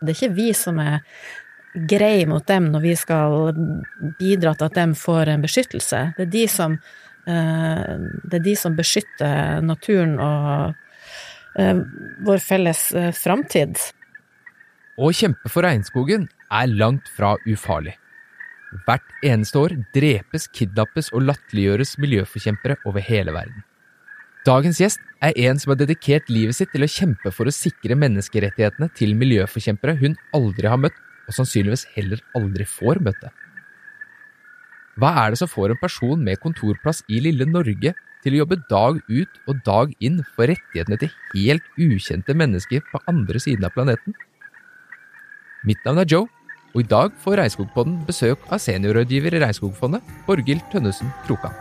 Det er ikke vi som er greie mot dem når vi skal bidra til at de får en beskyttelse. Det er de som, eh, det er de som beskytter naturen og eh, vår felles eh, framtid. Å kjempe for regnskogen er langt fra ufarlig. Hvert eneste år drepes, kidnappes og latterliggjøres miljøforkjempere over hele verden. Dagens gjest er en som har dedikert livet sitt til å kjempe for å sikre menneskerettighetene til miljøforkjempere hun aldri har møtt, og sannsynligvis heller aldri får møte. Hva er det som får en person med kontorplass i lille Norge til å jobbe dag ut og dag inn for rettighetene til helt ukjente mennesker på andre siden av planeten? Mitt navn er Joe, og i dag får Regnskogpodden besøk av seniorrådgiver i Regnskogfondet, Borghild Tønnesen Krokan.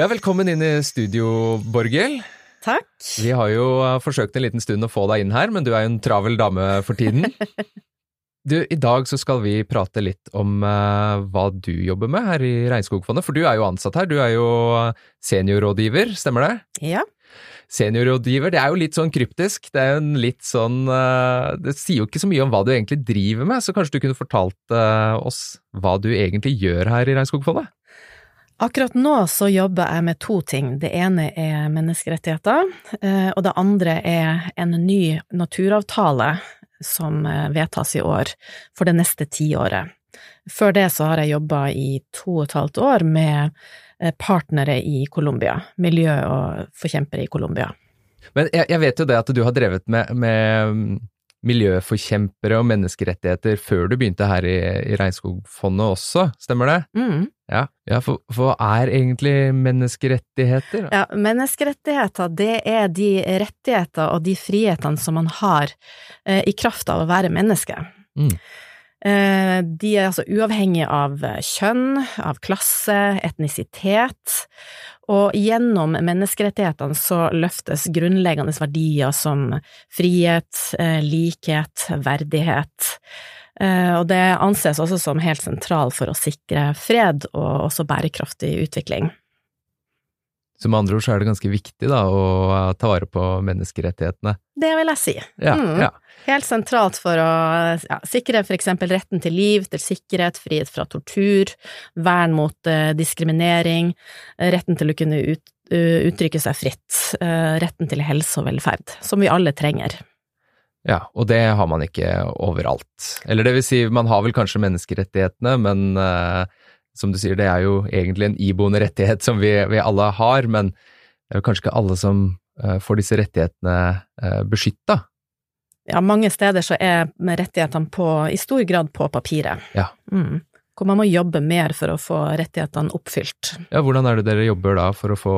Ja, velkommen inn i studio, Borghild. Takk. Vi har jo uh, forsøkt en liten stund å få deg inn her, men du er jo en travel dame for tiden. Du, I dag så skal vi prate litt om uh, hva du jobber med her i Regnskogfondet, for du er jo ansatt her. Du er jo seniorrådgiver, stemmer det? Ja. Seniorrådgiver, det er jo litt sånn kryptisk. Det er jo en litt sånn uh, Det sier jo ikke så mye om hva du egentlig driver med, så kanskje du kunne fortalt uh, oss hva du egentlig gjør her i Regnskogfondet? Akkurat nå så jobber jeg med to ting. Det ene er menneskerettigheter, og det andre er en ny naturavtale som vedtas i år for det neste tiåret. Før det så har jeg jobba i to og et halvt år med partnere i Colombia, miljø- og forkjempere i Colombia. Men jeg, jeg, vet jo det at du har drevet med, med miljøforkjempere og menneskerettigheter før du begynte her i, i Regnskogfondet også, stemmer det? Mm. Ja, ja for, hva er egentlig menneskerettigheter? Ja, menneskerettigheter, det er de rettigheter og de frihetene som man har eh, i kraft av å være menneske. Mm. Eh, de er altså uavhengige av kjønn, av klasse, etnisitet, og gjennom menneskerettighetene så løftes grunnleggende verdier som frihet, eh, likhet, verdighet. Og det anses også som helt sentral for å sikre fred og også bærekraftig utvikling. Så med andre ord så er det ganske viktig da å ta vare på menneskerettighetene? Det vil jeg si. Ja, mm. ja. Helt sentralt for å ja, sikre for eksempel retten til liv, til sikkerhet, frihet fra tortur, vern mot uh, diskriminering, retten til å kunne ut, uh, uttrykke seg fritt, uh, retten til helse og velferd, som vi alle trenger. Ja, og det har man ikke overalt. Eller det vil si, man har vel kanskje menneskerettighetene, men som du sier, det er jo egentlig en iboende rettighet som vi, vi alle har, men det er jo kanskje ikke alle som får disse rettighetene beskytta ja, mange steder så er rettighetene på, i stor grad på papiret. Ja. Mm. Hvor man må jobbe mer for å få rettighetene oppfylt. Ja, hvordan er det dere jobber da for å få,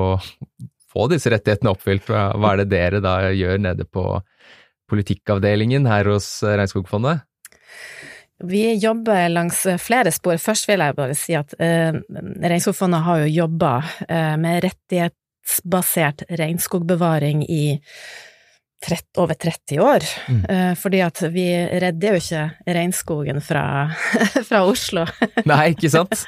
få disse rettighetene oppfylt? Hva er det dere da gjør nede på politikkavdelingen her hos Regnskogfondet? Vi jobber langs flere spor. Først vil jeg bare si at eh, Regnskogfondet har jo jobba eh, med rettighetsbasert regnskogbevaring i over 30 år. Mm. Fordi at vi redder jo ikke regnskogen fra, fra Oslo. Nei, ikke sant?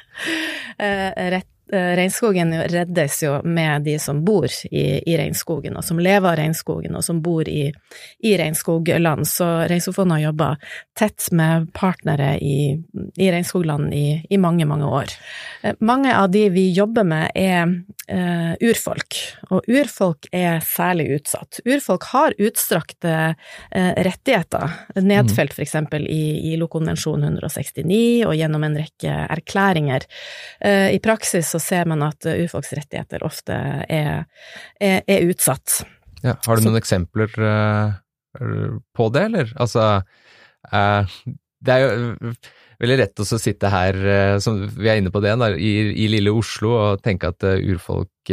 Rett regnskogen reddes jo med de som bor i, i, regnskogen, og som lever av regnskogen, og som bor i, i regnskogland. Så Regnskogfondet har jobba tett med partnere i, i regnskogland i, i, mange, mange år. Mange av de vi jobber med, er uh, urfolk, og urfolk er særlig utsatt. Urfolk har utstrakte uh, rettigheter, nedfelt eksempel i ILO-konvensjon 169 og gjennom en rekke erklæringer. Uh, I praksis så ser man at urfolks rettigheter ofte er, er, er utsatt. Ja, har du noen så, eksempler på det, eller? Altså, det er jo veldig rett å sitte her, som vi er inne på det, i, i, lille Oslo og tenke at urfolk,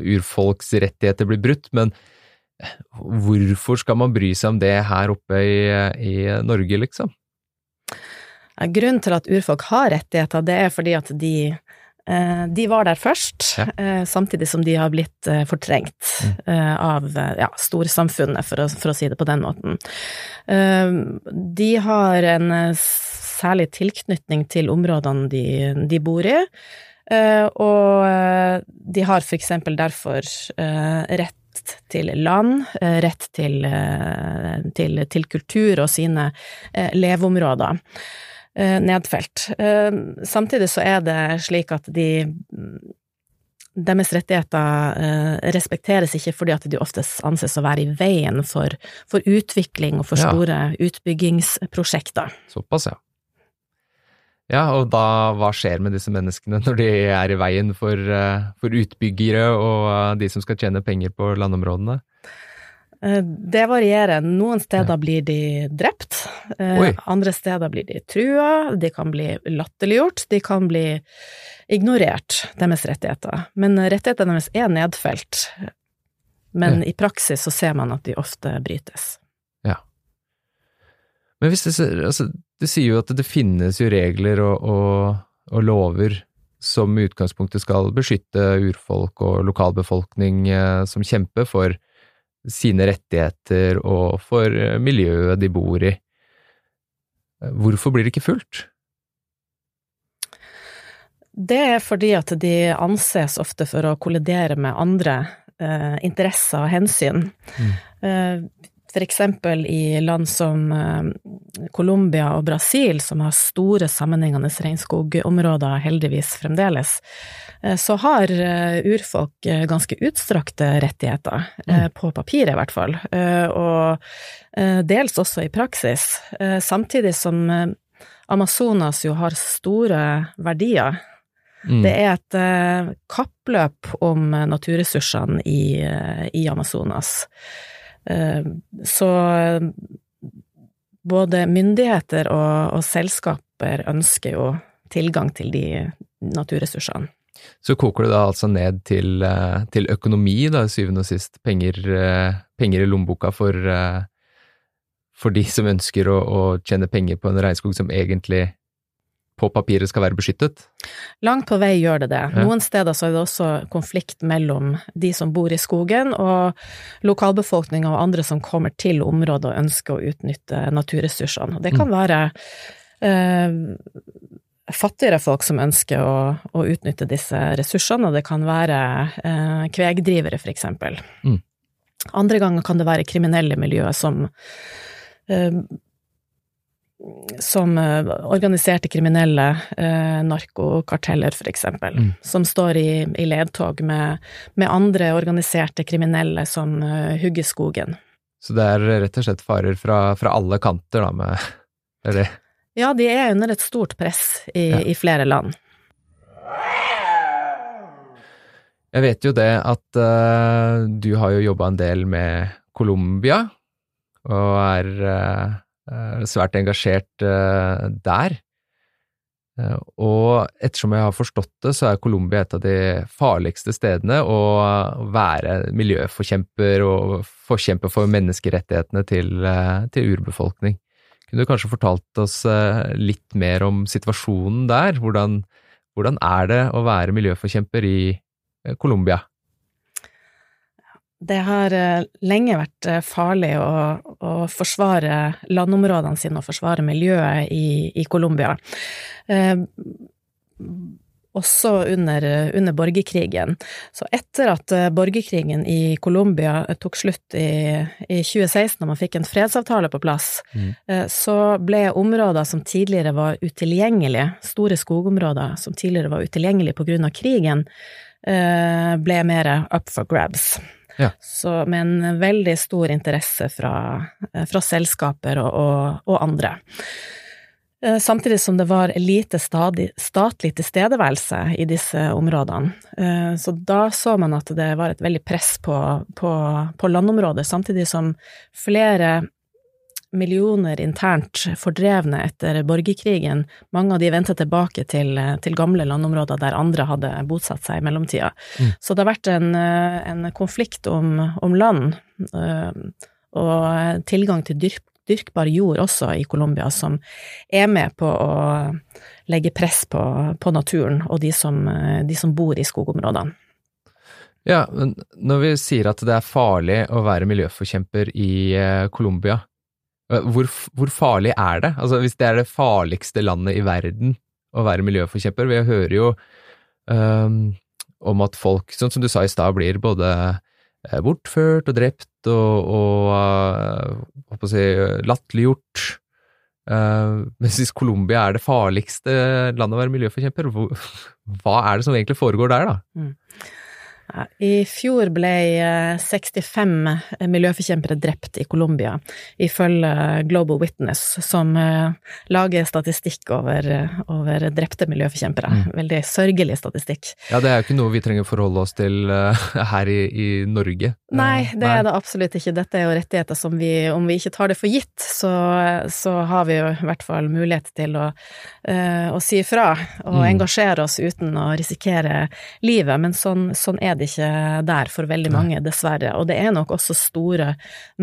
urfolks rettigheter blir brutt, men hvorfor skal man bry seg om det her oppe i, i Norge, liksom? Grunnen til at urfolk har rettigheter, det er fordi at de de var der først, ja. samtidig som de har blitt fortrengt mm. av ja, storsamfunnet, for å, for å, si det på den måten. De har en særlig tilknytning til områdene de, de bor i. Eh, og eh, de har for eksempel derfor rett til land, rett til, til, til kultur og sine leveområder nedfelt. Samtidig så er det slik at de deres rettigheter eh, respekteres ikke fordi at de oftest anses å være i veien for, for utvikling og for store ja. utbyggingsprosjekter. Såpass, ja. Ja, og da, hva skjer med disse menneskene når de er i veien for, for utbyggere og de som skal tjene penger på landområdene? Eh, det varierer. Noen steder blir de drept, Oi. andre steder blir de trua, de kan bli latterliggjort, de kan bli ignorert, deres rettigheter. Men rettighetene deres er nedfelt, men ja. i praksis så ser man at de ofte brytes. Ja. Men hvis det, altså, du sier jo at det finnes jo regler og, og, og lover som i utgangspunktet skal beskytte urfolk og lokalbefolkning eh, som kjemper for sine rettigheter og for miljøet de bor i. Hvorfor blir det ikke fulgt? Det er fordi at de anses ofte for å kollidere med andre eh, interesser og hensyn. Mm. Eh, for eksempel i land som eh, Colombia og Brasil, som har store sammenhengende regnskogområder, heldigvis fremdeles, eh, så har eh, urfolk ganske utstrakte rettigheter, mm. på papiret i hvert fall, og dels også i praksis. Samtidig som Amazonas jo har store verdier Mm. Det er et kappløp om naturressursene i, i Amazonas. Uh, så både myndigheter og, og, selskaper ønsker jo tilgang til de naturressursene. Så koker det da altså ned til, til økonomi, da, syvende og sist. Penger, penger i lommeboka for, for de som ønsker å, å tjene penger på en regnskog som egentlig på papiret skal være beskyttet? Langt på vei gjør det det. Noen steder så er det også konflikt mellom de som bor i skogen og lokalbefolkninga og andre som kommer til området og ønsker å utnytte naturressursene. Det kan mm. være eh, fattigere folk som ønsker å, å, utnytte disse ressursene, og det kan være eh, kvegdrivere, for eksempel. Mm. Andre ganger kan det være kriminelle miljøer som eh, som eh, organiserte kriminelle, eh, narkokarteller eksempel, mm. som står i, i ledtog med, med, andre organiserte kriminelle som uh, hugger skogen. Så det er rett og slett farer fra, fra alle kanter, da, med eller? Ja, de er under et stort press i, ja. i flere land. Jeg vet jo det at uh, du har jo jobba en del med Colombia, og er uh, svært engasjert eh, der. Eh, og ettersom jeg har forstått det, så er Colombia et av de farligste stedene å være miljøforkjemper og forkjemper for menneskerettighetene til, til urbefolkning. Kunne du kanskje fortalt oss litt mer om situasjonen der? Hvordan, hvordan er det å være miljøforkjemper i Colombia? Det har eh, lenge vært eh, farlig å, å forsvare landområdene sine og forsvare miljøet i, i Colombia. Eh, også under, under, borgerkrigen. Så etter at eh, borgerkrigen i Colombia tok slutt i, i 2016, og man fikk en fredsavtale på plass, mm. så ble områder som tidligere var utilgjengelige, store skogområder som tidligere var utilgjengelige av krigen, ble mer up for grabs. Ja. Så med en veldig stor interesse fra, fra selskaper og, og, og, andre. Eh, samtidig som det var lite statlig tilstedeværelse i disse områdene. Eh, så da så man at det var et veldig press på, på, på landområdet, samtidig som flere millioner internt fordrevne etter borgerkrigen. Mange av de vendte tilbake til, til, gamle landområder der andre hadde bosatt seg i mellomtida. Mm. Så det har vært en, en konflikt om, om, land, øh, og tilgang til dyrk, dyrkbar jord også i Colombia, som er med på å legge press på, på naturen og de som, de som bor i skogområdene. Ja, men når vi sier at det er farlig å være miljøforkjemper i eh, Colombia, Hvor, hvor, farlig er det? Altså, hvis det er det farligste landet i verden å være miljøforkjemper Vi hører jo um, om at folk, sånn som du sa i stad, blir både eh, bortført og drept og, og uh, si, latterliggjort. Uh, mens hvis Colombia er det farligste landet å være miljøforkjemper, hva er det som egentlig foregår der, da? Mm. I fjor ble 65 eh, miljøforkjempere drept i Colombia, ifølge Global Witness, som eh, lager statistikk over, over drepte miljøforkjempere. Mm. Veldig sørgelig statistikk. Ja, det er jo ikke noe vi trenger å forholde oss til eh, her i, i Norge. Nei, det Nei. er det absolutt ikke. Dette er jo rettigheter som vi, om vi ikke tar det for gitt, så, så har vi jo i hvert fall mulighet til å, å si ifra og mm. engasjere oss uten å risikere livet, men sånn, sånn er det det ikke der for veldig mange, dessverre. Og det er nok også store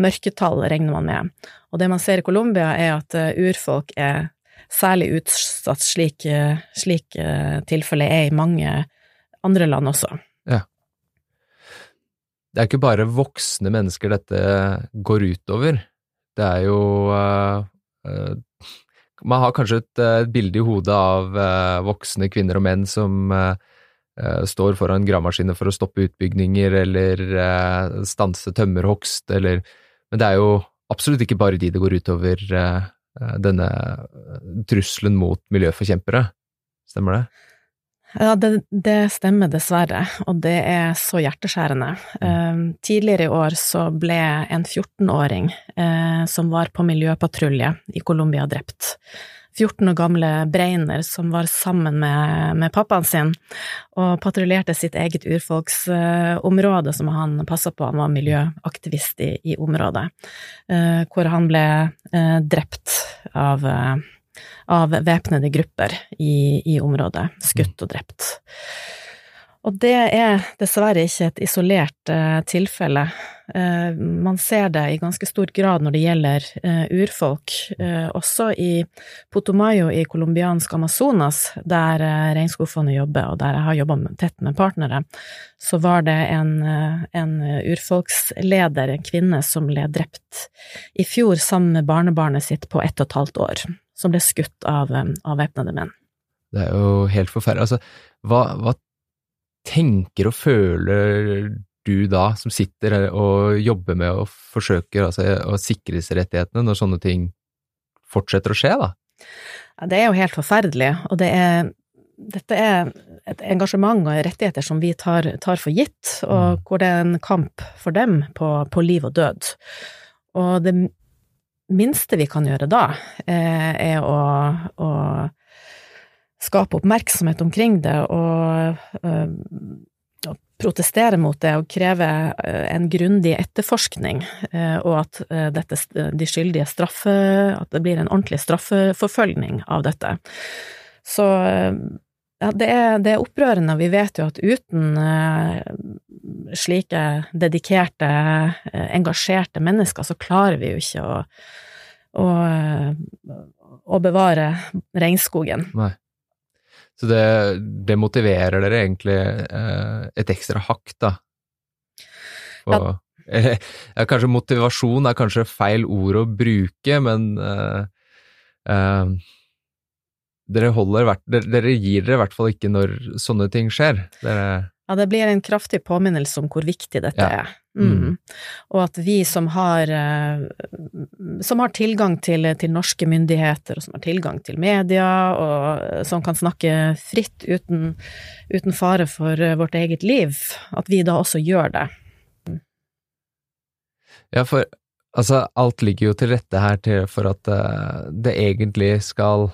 mørketall, regner man med. Og det man ser i Colombia, er at eh, urfolk er særlig utsatt, slik, eh, slik eh, tilfellet er i mange andre land også. Ja. Det er ikke bare voksne mennesker dette går utover. Det er jo uh, uh, Man har kanskje et, et bilde i hodet av uh, voksne kvinner og menn som står foran gravemaskiner for å stoppe utbygninger eller eh, stanse tømmerhogst, eller Men det er jo absolutt ikke bare de det går utover eh, denne trusselen mot miljøforkjempere. Stemmer det? Ja, det, det, stemmer dessverre, og det er så hjerteskjærende. Mm. tidligere i år så ble en 14-åring som var på miljøpatrulje i Colombia, drept. 14 år gamle Breiner som var sammen med, med pappaen sin og patruljerte sitt eget urfolksområde som han passa på, han var miljøaktivist i, i området, eh, hvor han ble eh, drept av, uh, av væpnede grupper i, i området, skutt og drept. Og det er dessverre ikke et isolert uh, tilfelle. Uh, man ser det i ganske stor grad når det gjelder uh, urfolk. også i Potomayo i colombiansk Amazonas, der Regnskogfondet jobber, og der jeg har jobba tett med partnere, så var det en, en urfolksleder, en kvinne, som ble drept i fjor sammen med barnebarnet sitt på ett og et halvt år, som ble skutt av, av væpnede menn. Det er jo helt forferdelig. Altså, hva, hva tenker og føler du da, som sitter og jobber med og forsøker altså, å sikre seg rettighetene, når sånne ting fortsetter å skje, da? Ja, det er jo helt forferdelig, og det er dette er et engasjement og rettigheter som vi tar, tar for gitt, og mm. hvor det er en kamp for dem på, på, liv og død. Og det minste vi kan gjøre da, eh, er å, å skape oppmerksomhet omkring det og, og protestere mot det og kreve øh, en grundig etterforskning, øh, og at dette, de skyldige straffe At det blir en ordentlig straffeforfølgning av dette. Så ja, det er, det er opprørende. Vi vet jo at uten slike dedikerte, engasjerte mennesker, så klarer vi jo ikke å, å, å bevare regnskogen. Nei. Så det, det motiverer dere egentlig eh, et ekstra hakk, da. Og, ja. eh, kanskje motivasjon er kanskje feil ord å bruke, men eh, eh dere, holder, dere, gir dere i hvert fall ikke når sånne ting skjer. Dere ja, det blir en kraftig påminnelse om hvor viktig dette ja. er. Mm. Mm. Og at vi som har, eh, som har tilgang til, til, norske myndigheter, og som har tilgang til media, og som kan snakke fritt uten, uten fare for vårt eget liv, at vi da også gjør det. Ja, for altså, alt ligger jo til rette her til, for at det egentlig skal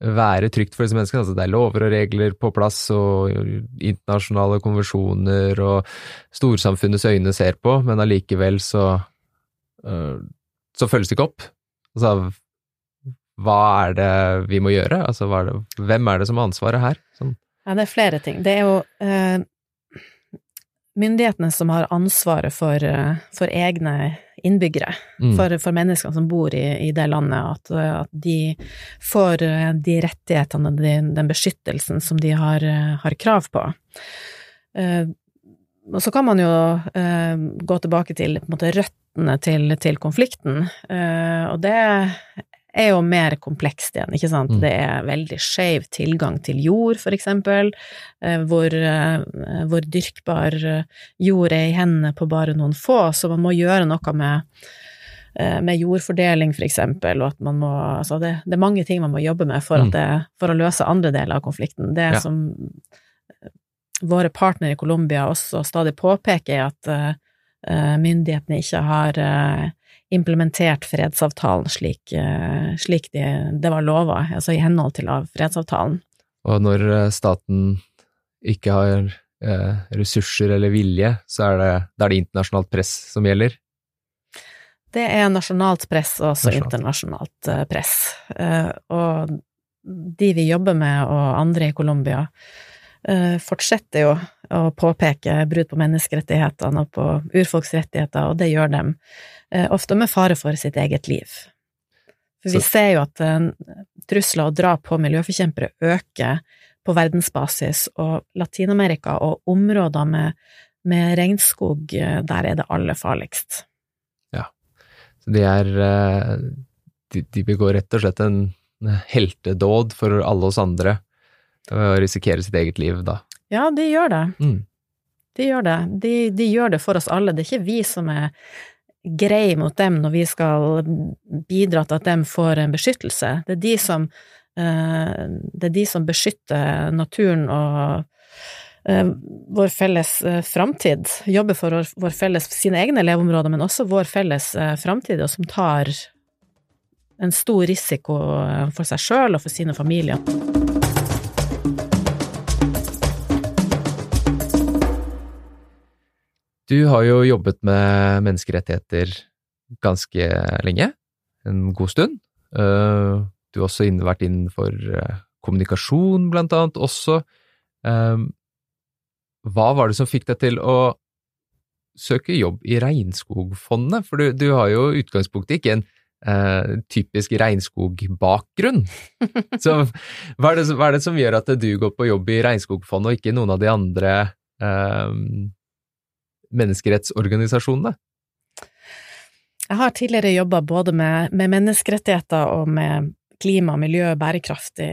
være trygt for disse menneskene. Altså, det er lover og regler på plass, og internasjonale konvensjoner, og storsamfunnets øyne ser på, men allikevel så uh, så følges det ikke opp. Altså, hva er det vi må gjøre? Altså, det, hvem er det som har ansvaret her? Sånn. Ja, det er flere ting. Det er jo uh, myndighetene som har ansvaret for, uh, for egne innbyggere, mm. for, for, menneskene som bor i, i det landet, at, at, de får eh, de rettighetene og den, den beskyttelsen som de har, eh, har krav på. Uh, og så kan man jo uh, gå tilbake til måte, røttene til, til konflikten, eh, og det er jo mer komplekst igjen, ikke sant. Mm. Det er veldig skeiv tilgang til jord, for eksempel, eh, hvor, eh, hvor dyrkbar jord er i hendene på bare noen få, så man må gjøre noe med eh, med jordfordeling, for eksempel, og at man må Altså, det, det er mange ting man må jobbe med for, Mm. det, for å løse andre deler av konflikten. Det Ja. som våre partnere i Colombia også stadig påpeker, er at eh, eh, myndighetene ikke har eh, implementert fredsavtalen slik, eh, slik de, det var lova, altså i henhold til av fredsavtalen. Og når eh, staten ikke har eh, ressurser eller vilje, så er det, det, er det internasjonalt press som gjelder. Det er nasjonalt press og også Nasjonalt. internasjonalt eh, press. Eh, Og de vi jobber med, og andre i Colombia, eh, fortsetter jo å påpeke brudd på menneskerettighetene og på urfolksrettigheter, og det gjør dem eh, ofte med fare for sitt eget liv. For vi ser jo at eh, trusler og drap på miljøforkjempere øker på verdensbasis, og Latin-Amerika og områder med, med regnskog, eh, der er det aller farligst. Ja. Så de er de, de begår rett og slett en heltedåd for alle oss andre å risikere sitt eget liv da. Ja, de gjør det. Mm. De gjør det. De, de gjør det for oss alle. Det er ikke vi som er greie mot dem når vi skal bidra til at dem får en beskyttelse. Det er de som, eh, det er de som beskytter naturen og eh, vår felles eh, framtid. Jobber for vår, felles, sine egne leveområder, men også vår felles framtid, og som tar en stor risiko for seg sjøl og for sine familier. Du har jo jobbet med menneskerettigheter ganske lenge, en god stund. Eh, Du har også vært innenfor eh, kommunikasjon, blant annet, også. Eh, Hva var det som fikk deg til å søke jobb i Regnskogfondet? For du, du har jo i utgangspunktet ikke en eh, typisk regnskogbakgrunn. Så hva er, det, hva er det som gjør at du går på jobb i Regnskogfondet og ikke noen av de andre eh, menneskerettsorganisasjonene? Jeg har tidligere jobba både med, med menneskerettigheter og med klima, miljø, bærekraftig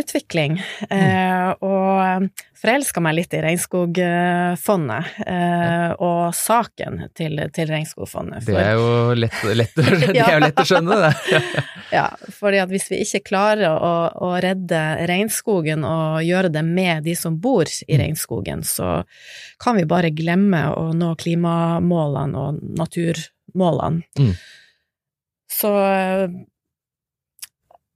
utvikling, eh, og forelska meg litt i Regnskogfondet eh, og saken til, til Regnskogfondet. Det er jo lett, lett, det er jo lett å skjønne, det. Ja, fordi at hvis vi ikke klarer å, å redde regnskogen og gjøre det med de som bor i Mm. regnskogen, så kan vi bare glemme å nå klimamålene og naturmålene. Mm. Så eh,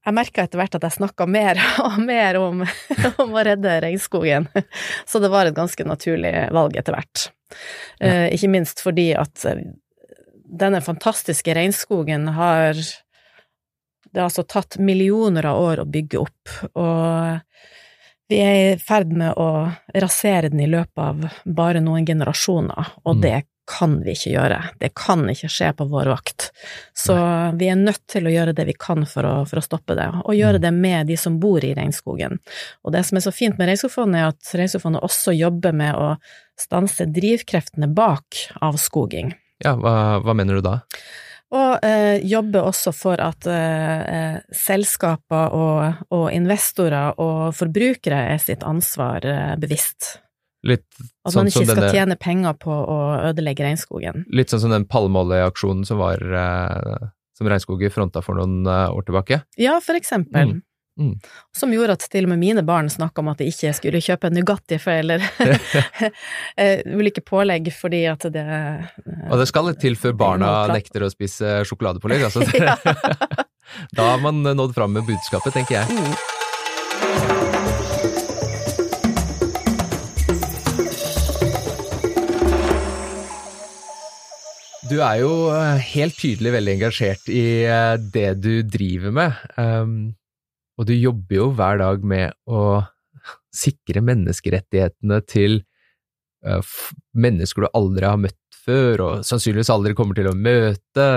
jeg merka etter hvert at jeg snakka mer og mer om, om å redde regnskogen, så det var et ganske naturlig valg etter hvert. Ja. ikke minst fordi at eh, denne fantastiske regnskogen har det har altså tatt millioner av år å bygge opp, og vi er i ferd med å rasere den i løpet av bare noen generasjoner, og Mm. det kan vi ikke gjøre. Det kan ikke skje på vår vakt. Så vi er nødt til å gjøre det vi kan for å, for å stoppe det, og gjøre Mm. det med de som bor i regnskogen. Og det som er så fint med Regnskogfondet, er at Regnskogfondet også jobber med å stanse drivkreftene bak avskoging. Ja, hva, hva mener du da? Og eh, jobber også for at eh, eh, selskaper og, og investorer og forbrukere er sitt ansvar eh, bevisst. Litt At sånn man ikke skal denne tjene penger på å ødelegge regnskogen. Litt sånn som den palmeoljeaksjonen som var eh, som regnskoget fronta for noen eh, år tilbake. Ja, for eksempel. Mm. Mm. Som gjorde at til og med mine barn snakka om at de ikke skulle kjøpe Nugatti for eller eh, ulike pålegg fordi at det Og det skal litt til før barna nekter å spise sjokoladepålegg. Altså. Da har man nådd fram med budskapet, tenker jeg. Mm. Du er jo eh, helt tydelig veldig engasjert i eh, det du driver med, um, og du jobber jo hver dag med å sikre menneskerettighetene til eh, mennesker du aldri har møtt før, og sannsynligvis aldri kommer til å møte.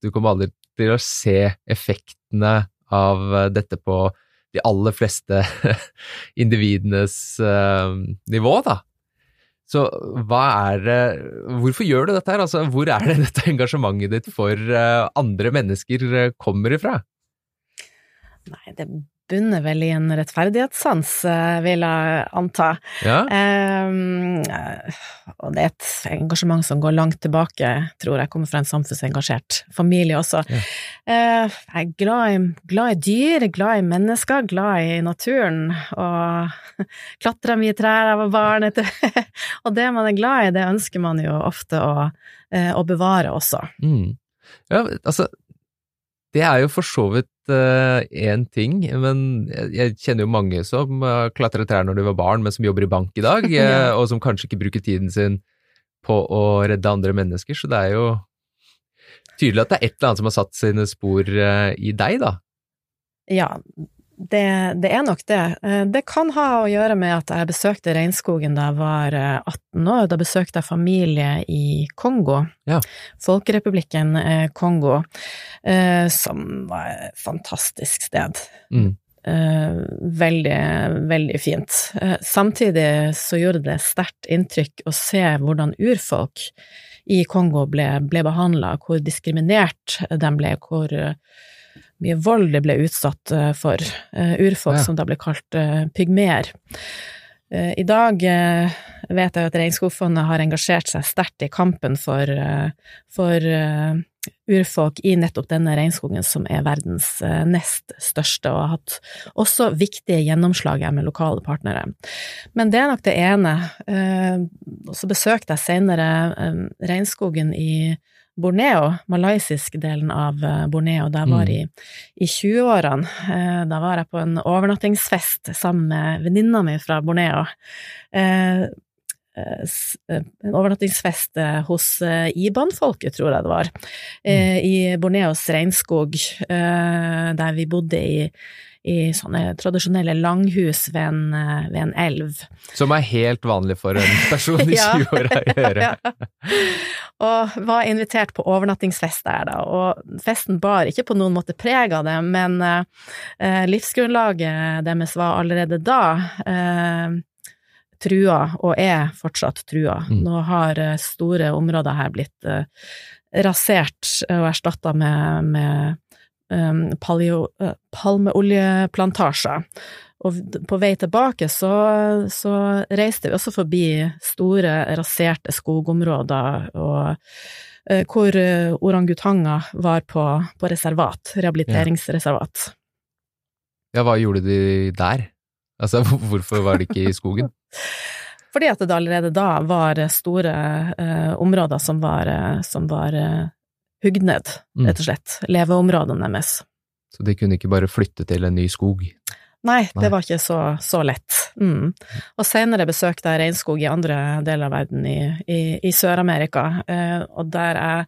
Du kommer aldri til å se effektene av dette på de aller fleste individenes nivå, da. Så hva er det Hvorfor gjør du dette her? Altså, hvor er det dette engasjementet ditt for uh, andre mennesker uh, kommer ifra? Nei, det bunner vel i en rettferdighetssans, uh, vil jeg anta. Ja. Um, og det er et engasjement som går langt tilbake, tror jeg. Kommer fra en samfunnsengasjert familie også. Ja. jeg er glad i, glad i dyr, glad i mennesker, glad i naturen. Og klatra mye trær jeg var barn. og det man er glad i, det ønsker man jo ofte å, å bevare også. Mm. Ja, altså det er jo for så vidt én uh, ting, men jeg, kjenner jo mange som uh, klatret trær når de var barn, men som jobber i bank i dag, ja. uh, og som kanskje ikke bruker tiden sin på å redde andre mennesker, så det er jo tydelig at det er et eller annet som har satt sine spor i deg, da. Ja, det, det, er nok det. Eh, det kan ha å gjøre med at jeg besøkte regnskogen da jeg var 18 eh, år. Da besøkte jeg familie i Kongo, ja. Folkerepublikken eh, Kongo, som var et fantastisk sted. Mm. Veldig, veldig fint. Samtidig så gjorde det sterkt inntrykk å se hvordan urfolk i Kongo ble, ble behandla, hvor diskriminert de ble, hvor mye vold de ble utsatt eh, for. Eh, urfolk ja. som da ble kalt uh, pygmeer. I dag vet jeg at Regnskogfondet har engasjert seg sterkt i kampen for, for urfolk i nettopp denne regnskogen, som er verdens nest største, og har hatt også viktige gjennomslag med lokale partnere. Men det er nok det ene. Så besøkte jeg senere regnskogen i Borneo, malaysisk-delen av eh, Borneo, da jeg var mm. i, i 20-årene. Eh, da var jeg på en overnattingsfest sammen med venninna mi fra Borneo. Eh, en overnattingsfest hos Iban-folket, tror jeg det var, mm. i Borneos regnskog, der vi bodde i i sånne tradisjonelle langhus ved en, eh, ved en elv. Som er helt vanlig for en person i 20-åra å gjøre. ja. Og var invitert på overnattingsfest der, da, og festen bar ikke på noen måte preg av det, men eh, livsgrunnlaget deres var allerede da eh, trua, og er fortsatt trua. Mm. Nå har eh, store områder her blitt eh, rasert og erstatta med, med um, uh, palmeoljeplantasjer. Og på vei tilbake så, så, reiste vi også forbi store, raserte skogområder og uh, hvor uh, orangutanger var på, på reservat, rehabiliteringsreservat. Ja. ja, hva gjorde de der? Altså, hvorfor var de ikke i skogen? Fordi at det allerede da var store eh, områder som var, som var hugd ned, mm. rett og slett. Leveområdene deres. Så de kunne ikke bare flytte til en ny skog? Nei, det var ikke så, så lett. Mm. Og senere besøkte jeg regnskog i andre deler av verden, i, i, i Sør-Amerika, eh, og der jeg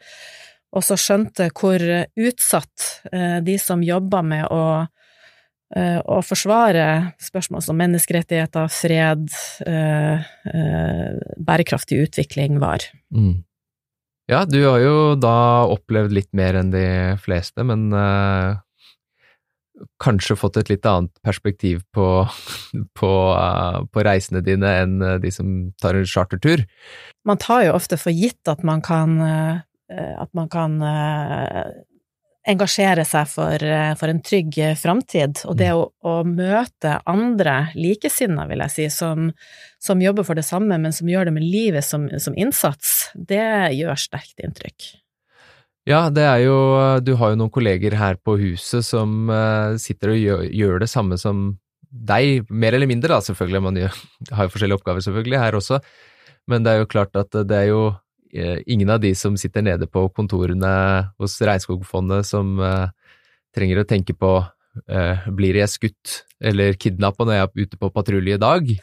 også skjønte hvor utsatt eh, de som jobba med å, eh, å forsvare spørsmål som menneskerettigheter, fred, eh, eh, bærekraftig utvikling var. Mm. Ja, du har jo da opplevd litt mer enn de fleste, men uh, kanskje fått et litt annet perspektiv på, på, uh, på, reisene dine enn de som tar en chartertur. Man tar jo ofte for gitt at man kan, uh, at man kan engasjere seg for, eh, for en trygg eh, framtid. Og det å, å, møte andre likesinnede, vil jeg si, som, som, jobber for det samme, men som gjør det med livet som, som innsats, det gjør sterkt inntrykk. Ja, det er jo Du har jo noen kolleger her på huset som uh, sitter og gjør, gjør, det samme som deg, mer eller mindre da, selvfølgelig. Man gjør, har jo forskjellige oppgaver selvfølgelig her også, men det er jo klart at det er jo Eh, ingen av de som sitter nede på kontorene hos Regnskogfondet som uh, trenger å tenke på uh, blir jeg skutt eller kidnappa når jeg er ute på patrulje i dag?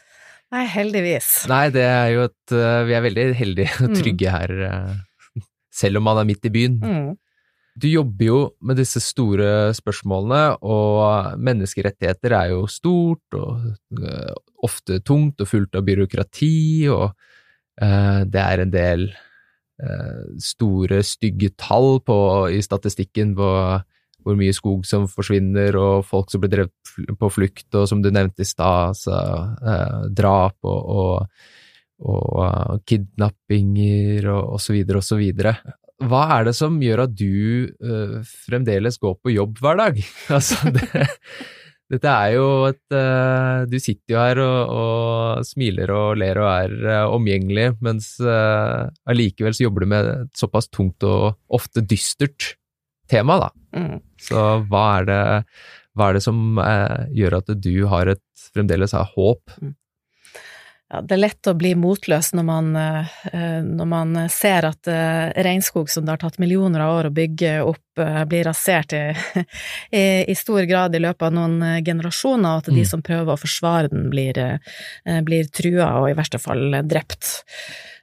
Nei, heldigvis. Nei, det er jo at uh, Vi er veldig heldige og mm. trygge her, selv om man er midt i byen. Mm. Du jobber jo med disse store spørsmålene, og menneskerettigheter er jo stort og ofte tungt og fullt av byråkrati, og det er en del Eh, store, stygge tall på, i statistikken på hvor mye skog som forsvinner, og folk som blir drevet på flukt, og som du nevnte i stad, altså, eh, drap og, og, og uh, kidnappinger og så videre. Hva er det som gjør at du uh, fremdeles går på jobb hver dag? altså, det, dette er jo et uh, Du sitter jo her og, og, smiler og ler og er uh, omgjengelig, mens allikevel så jobber du med et såpass tungt og ofte dystert tema, da. Mm. Så hva er det, hva er det som gjør at du har et, fremdeles har håp? Ja, det er lett å bli motløs når man, eh, når man ser at eh, regnskog som det har tatt millioner av år å bygge opp, eh, blir rasert i, i, i stor grad i løpet av noen generasjoner, og at de mm. som prøver å forsvare den, blir, blir trua og i verste fall drept.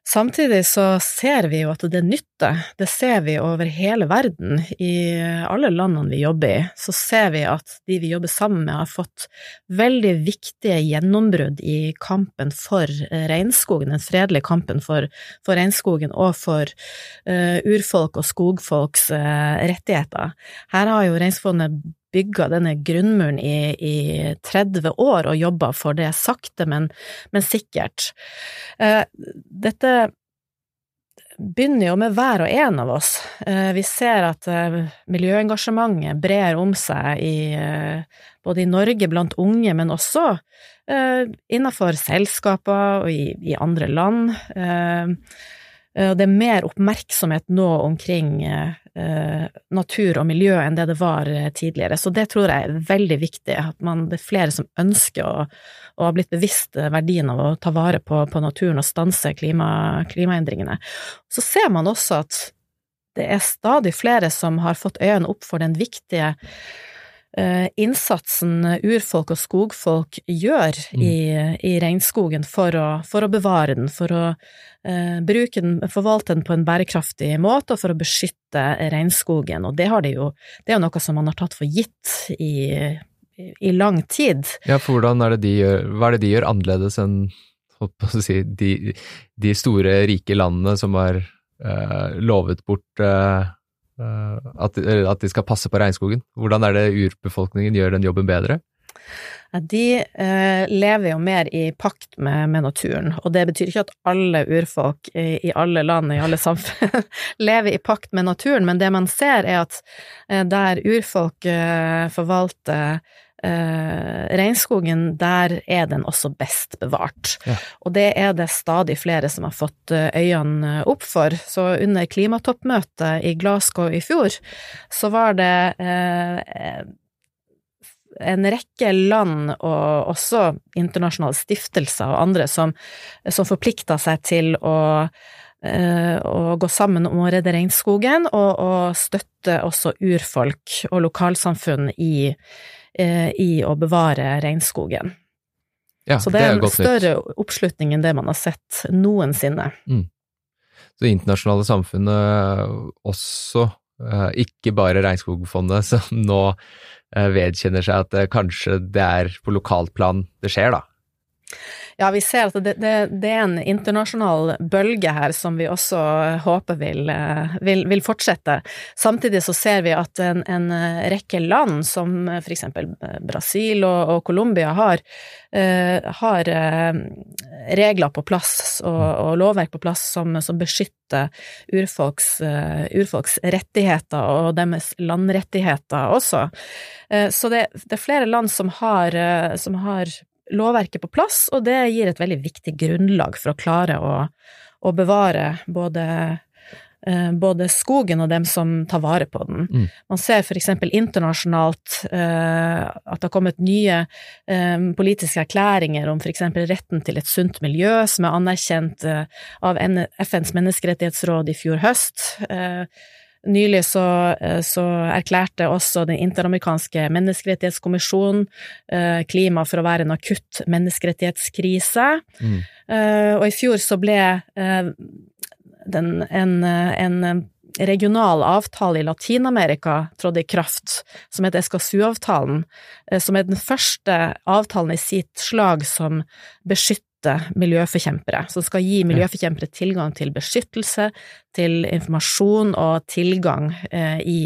Samtidig så ser vi jo at det nytter. Det ser vi over hele verden. I alle landene vi jobber i, så ser vi at de vi jobber sammen med, har fått veldig viktige gjennombrudd i kampen for regnskogen, den fredelige kampen for, for regnskogen og for uh, urfolk og skogfolks uh, rettigheter. Her har jo Regnskogfondet bygga denne grunnmuren i, i 30 år og jobba for det, sakte, men, men sikkert. Eh, dette begynner jo med hver og en av oss. Eh, vi ser at eh, miljøengasjementet brer om seg i, både i Norge blant unge, men også innenfor selskaper og i, i andre land. Det er mer oppmerksomhet nå omkring eh, natur og miljø enn det det var eh, tidligere. Så det tror jeg er veldig viktig, at man, det er flere som ønsker å, ha blitt bevisst verdien av å ta vare på, på naturen og stanse klima, klimaendringene. Så ser man også at det er stadig flere som har fått øynene opp for den viktige Eh, innsatsen urfolk og skogfolk gjør mm. i, i, regnskogen for å, for å, bevare den, for å uh, bruke den, forvalte den på en bærekraftig måte og for å beskytte regnskogen. Og det, de jo, det er jo noe som man har tatt for gitt i, i lang tid. Ja, for er det de gjør, hva er det de gjør annerledes enn si, de, de, store, rike landene som har uh, lovet bort Eh, at, at, de skal passe på regnskogen. Hvordan er det urbefolkningen gjør den jobben bedre? De eh, lever jo mer i pakt med, med, naturen, og det betyr ikke at alle urfolk i, i alle land, i alle samfunn, lever i pakt med naturen, men det man ser er at eh, der urfolk eh, forvalter eh, regnskogen, der er den også best bevart. Ja. Og det er det stadig flere som har fått eh, øynene opp for. Så under klimatoppmøtet i Glasgow i fjor, så var det eh, en rekke land og også internasjonale stiftelser og andre som, som forplikta seg til å eh, å gå sammen om å redde regnskogen, og, og støtte også urfolk og lokalsamfunn i, i å bevare regnskogen. Ja, så det, det er, en større nytt. oppslutning enn det man har sett noensinne. Mm. Så det internasjonale samfunnet også, eh, ikke bare Regnskogfondet, som nå eh, vedkjenner seg at kanskje det er på lokalt plan det skjer, da? Ja, vi ser at det, det, det, er en internasjonal bølge her som vi også håper vil, eh, vil, vil fortsette. Samtidig så ser vi at en, en rekke land, som for eksempel Brasil og, og Colombia, har, uh, har uh, regler på plass og, og, lovverk på plass som, som beskytter urfolks, uh, urfolks, rettigheter og deres landrettigheter også. Så det, det, er flere land som har, som har lovverket på plass, og det gir et veldig viktig grunnlag for å klare å, å bevare både, eh, både skogen og dem som tar vare på den. Mm. Man ser eksempel internasjonalt eh, at det har kommet nye eh, politiske erklæringer om eksempel retten til et sunt miljø, som er anerkjent eh, av FNs menneskerettighetsråd i fjor høst. Eh, Nylig så, eh, så, erklærte også den interamerikanske menneskerettighetskommisjonen eh, klima for å være en akutt menneskerettighetskrise. Mm. Eh, og i fjor så ble den, en, en regional avtale i Latin-Amerika trådte i kraft, som heter SKSU-avtalen, som er den første avtalen i sitt slag som beskytter miljøforkjempere, som skal gi miljøforkjempere tilgang til beskyttelse, til informasjon og tilgang eh, i,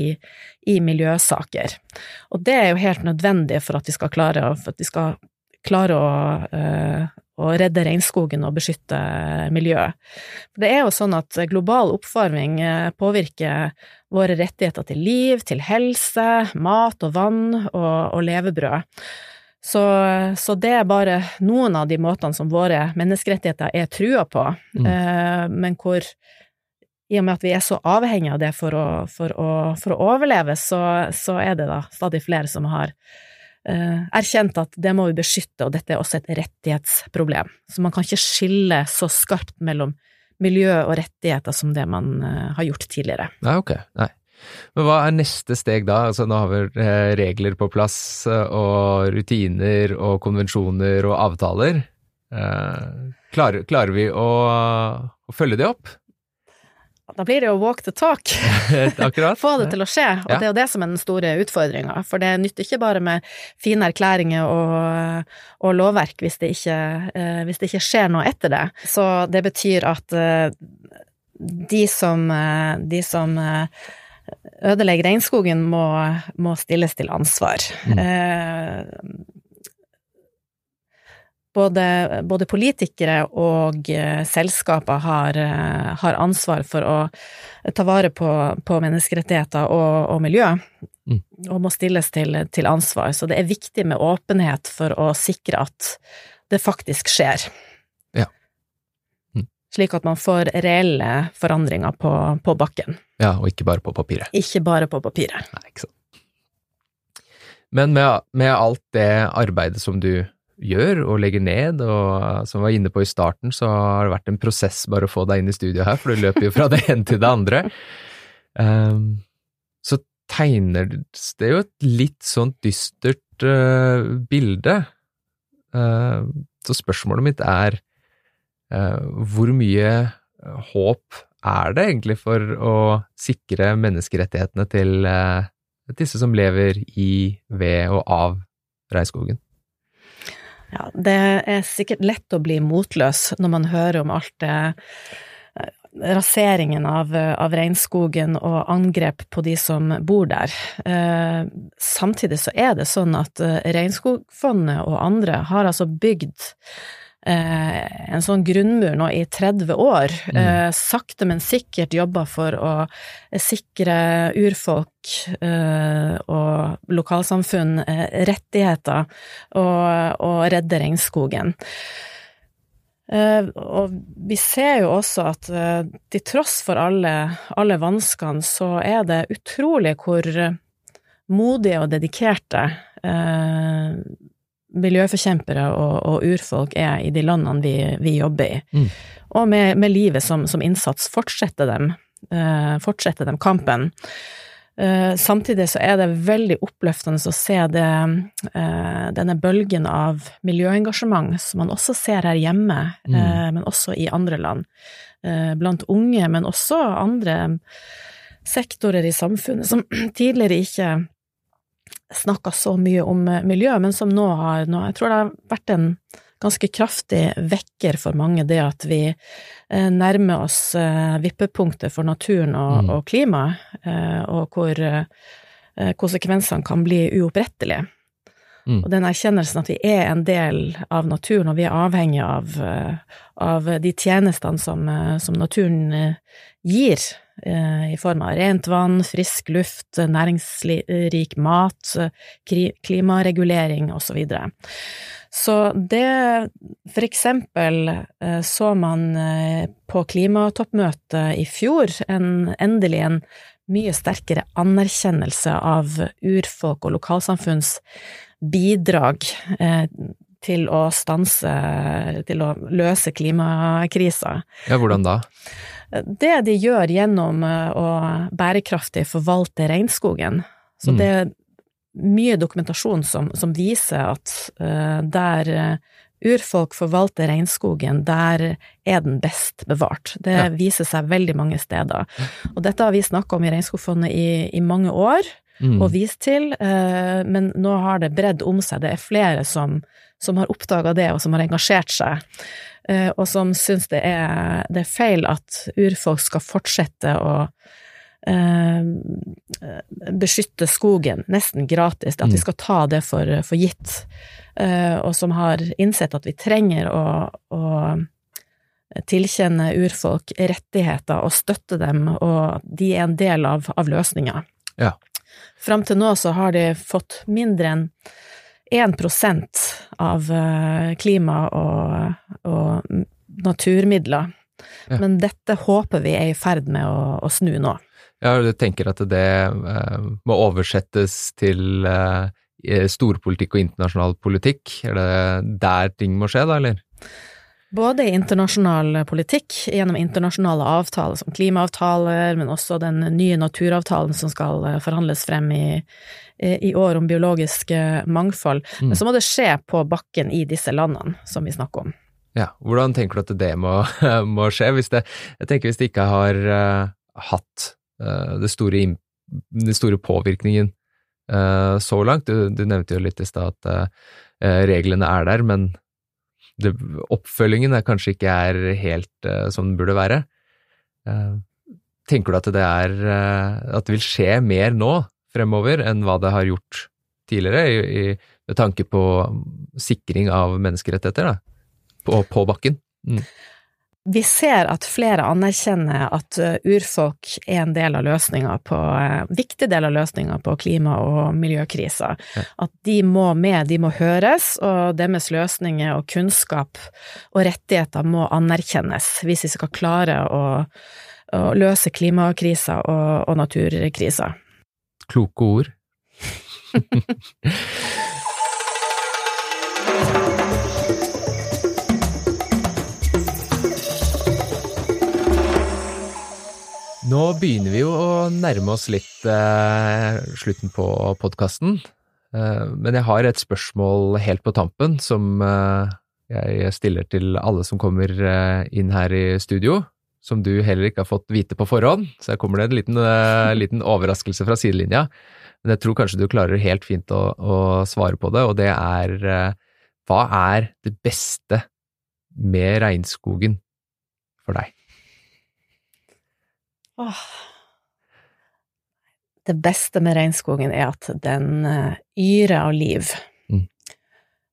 i, miljøsaker. Og det er jo helt nødvendig for at vi skal klare, vi skal klare å, uh, å redde regnskogen og beskytte miljøet. Det er jo sånn at global oppvarming påvirker våre rettigheter til liv, til helse, mat og vann og, og levebrød. Så, så, det er bare noen av de måtene som våre menneskerettigheter er trua på, mm. eh, men hvor i og med at vi er så avhengige av det for å, for å, for å overleve, så, så, er det da stadig flere som har eh, erkjent at det må vi beskytte, og dette er også et rettighetsproblem. Så man kan ikke skille så skarpt mellom miljø og rettigheter som det man eh, har gjort tidligere. Nei, ok. Nei. Men hva er neste steg da? Altså nå har vi eh, regler på plass, eh, og rutiner og konvensjoner og avtaler. Klarer, klarer vi å, å følge det opp? Da blir det jo walk the talk. Akkurat. Få det til å skje. Og ja. det er jo det som er den store utfordringa. For det nytter ikke bare med fine erklæringer og, og lovverk hvis det, ikke, eh, hvis det, ikke, skjer noe etter det. Så det betyr at eh, de som, eh, de som ødelegger regnskogen, må, må, stilles til ansvar. Mm både, både politikere og eh, selskaper har, uh, har, ansvar for å ta vare på, på menneskerettigheter og, og miljø, mm. og må stilles til, til, ansvar. Så det er viktig med åpenhet for å sikre at det faktisk skjer. Slik at man får reelle forandringer på, på, bakken. Ja, og ikke bare på papiret. Ikke bare på papiret. Nei, ikke sant. Men med, med alt det arbeidet som du gjør og legger ned, og som vi var inne på i starten, så har det vært en prosess bare å få deg inn i studio her, for du løper jo fra det ene til det andre. Um, så tegner det jo et litt sånn dystert uh, bilde. Uh, så spørsmålet mitt er hvor mye håp er det egentlig for å sikre menneskerettighetene til disse som lever i, ved og av regnskogen? Ja, det er sikkert lett å bli motløs når man hører om alt det eh, raseringen av, av, regnskogen og angrep på de som bor der. Eh, samtidig så er det sånn at eh, Regnskogfondet og andre har altså bygd Eh, en sånn grunnmur nå i 30 år, mm. Eh, sakte, men sikkert jobba for å sikre urfolk eh, og lokalsamfunn rettigheter og, og redde regnskogen. og vi ser jo også at til tross for alle, alle vanskene, så er det utrolig hvor modige og dedikerte miljøforkjempere og, og, urfolk er i de landene vi, vi jobber i. Mm. Og med, med, livet som, som innsats fortsetter dem, uh, fortsetter dem kampen. Uh, samtidig så er det veldig oppløftende å se det, uh, denne bølgen av miljøengasjement som man også ser her hjemme, mm. men også i andre land. blant unge, men også andre sektorer i samfunnet som tidligere ikke snakka så mye om eh, miljø, men som nå har nå, Jeg tror det har vært en ganske kraftig vekker for mange, det at vi eh, nærmer oss eh, vippepunktet for naturen og, mm. og klimaet, og hvor konsekvensene kan bli uopprettelige. Mm. Og den erkjennelsen at vi er en del av naturen, og vi er avhengig av, av de tjenestene som, som naturen gir, i form av rent vann, frisk luft, næringsrik mat, klimaregulering osv. Så, videre. så det for eksempel eh, så man eh, på klimatoppmøtet i fjor en, endelig en mye sterkere anerkjennelse av urfolk og lokalsamfunns bidrag til å stanse, til å løse klimakrisa. Ja, hvordan da? Det de gjør gjennom eh, å bærekraftig forvalte regnskogen. Så mm. det er mye dokumentasjon som, som viser at uh, der uh, urfolk forvalter regnskogen, der er den best bevart. Det ja. viser seg veldig mange steder. Og dette har vi snakka om i Regnskogfondet i, i mange år, mm. og vist til, uh, men nå har det bredd om seg. Det er flere som, som har oppdaga det, og som har engasjert seg. Eh, og som syns det det er feil at urfolk skal fortsette å beskytte skogen nesten gratis, at vi skal ta det for, for gitt, og som har innsett at vi trenger å, å tilkjenne urfolk rettigheter og støtte dem, og de er en del av, av løsninga. Ja. Fram til nå så har de fått mindre enn 1% av klima- og, og naturmidler. Ja. Men dette håper vi er i ferd med å, å snu nå. Ja, du tenker at det eh, må oversettes til eh, storpolitikk og internasjonal politikk? Er det der ting må skje, da, eller? Både i internasjonal politikk, gjennom internasjonale avtaler som klimaavtaler, men også den nye naturavtalen som skal eh, forhandles frem i, i år om biologisk mangfold. Mm. Men så må det skje på bakken i disse landene som vi snakker om. Ja, Hvordan tenker du at det må, må skje? Hvis det, jeg tenker hvis det ikke har uh, hatt uh, det store, den store påvirkningen uh, så langt. Du, du, nevnte jo litt i stad at reglene er der, men det, oppfølgingen er kanskje ikke er helt som den burde være. tenker du at det er at det vil skje mer nå fremover enn hva det har gjort tidligere, i, i, med tanke på sikring av menneskerettigheter? da? på, på bakken. Mm. Vi ser at flere anerkjenner at uh, urfolk er en del av løsninga på uh, viktig del av løsninga på klima- og miljøkrisa. Ja. At de må med, de må høres, og deres løsninger og kunnskap og rettigheter må anerkjennes hvis vi skal klare å, å løse klimakrisa og, og naturkrisa. Kloke ord. Nå begynner vi jo å nærme oss litt eh, slutten på podkasten. Eh, men jeg har et spørsmål helt på tampen som eh, jeg stiller til alle som kommer eh, inn her i studio. Som du heller ikke har fått vite på forhånd, så her kommer det en liten, eh, liten overraskelse fra sidelinja. Men jeg tror kanskje du klarer helt fint å, å svare på det, og det er eh, hva er det beste med regnskogen for deg? Åh. Det beste med regnskogen er at den uh, yrer av liv. Mm.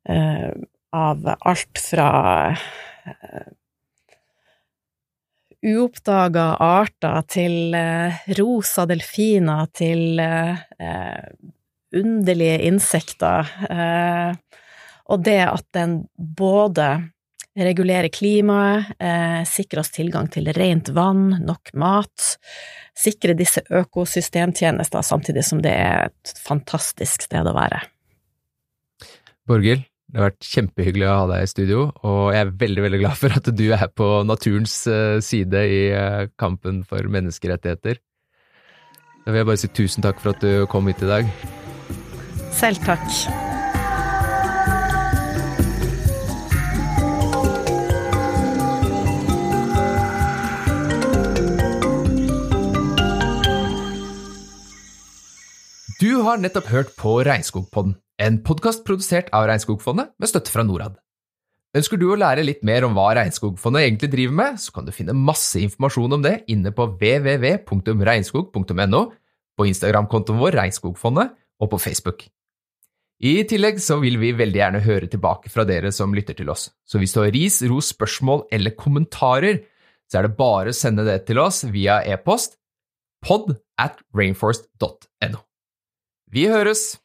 Uh, av alt fra uh, uoppdaga arter til uh, rosa delfiner til underlige insekter. og det at den både regulere klimaet, eh, sikre oss tilgang til rent vann, nok mat, sikre disse økosystemtjenester, samtidig som det er et fantastisk sted å være. Borghild, det har vært kjempehyggelig å ha deg i studio, og jeg er veldig veldig glad for at du er på naturens eh, side i eh, kampen for menneskerettigheter. Da vil jeg bare si tusen takk for at du kom hit i dag. Selv takk. Du har nettopp hørt på Regnskogpodden, en podkast produsert av Regnskogfondet med støtte fra Norad. Ønsker du å lære litt mer om hva Regnskogfondet egentlig driver med, så kan du finne masse informasjon om det inne på www.regnskog.no, på Instagram-kontoen vår Regnskogfondet og på Facebook. I tillegg så vil vi veldig gjerne høre tilbake fra dere som lytter til oss, så hvis du har ris, ros, spørsmål eller kommentarer, så er det bare å sende det til oss via e-post pod at rainforest.no. Vi høres!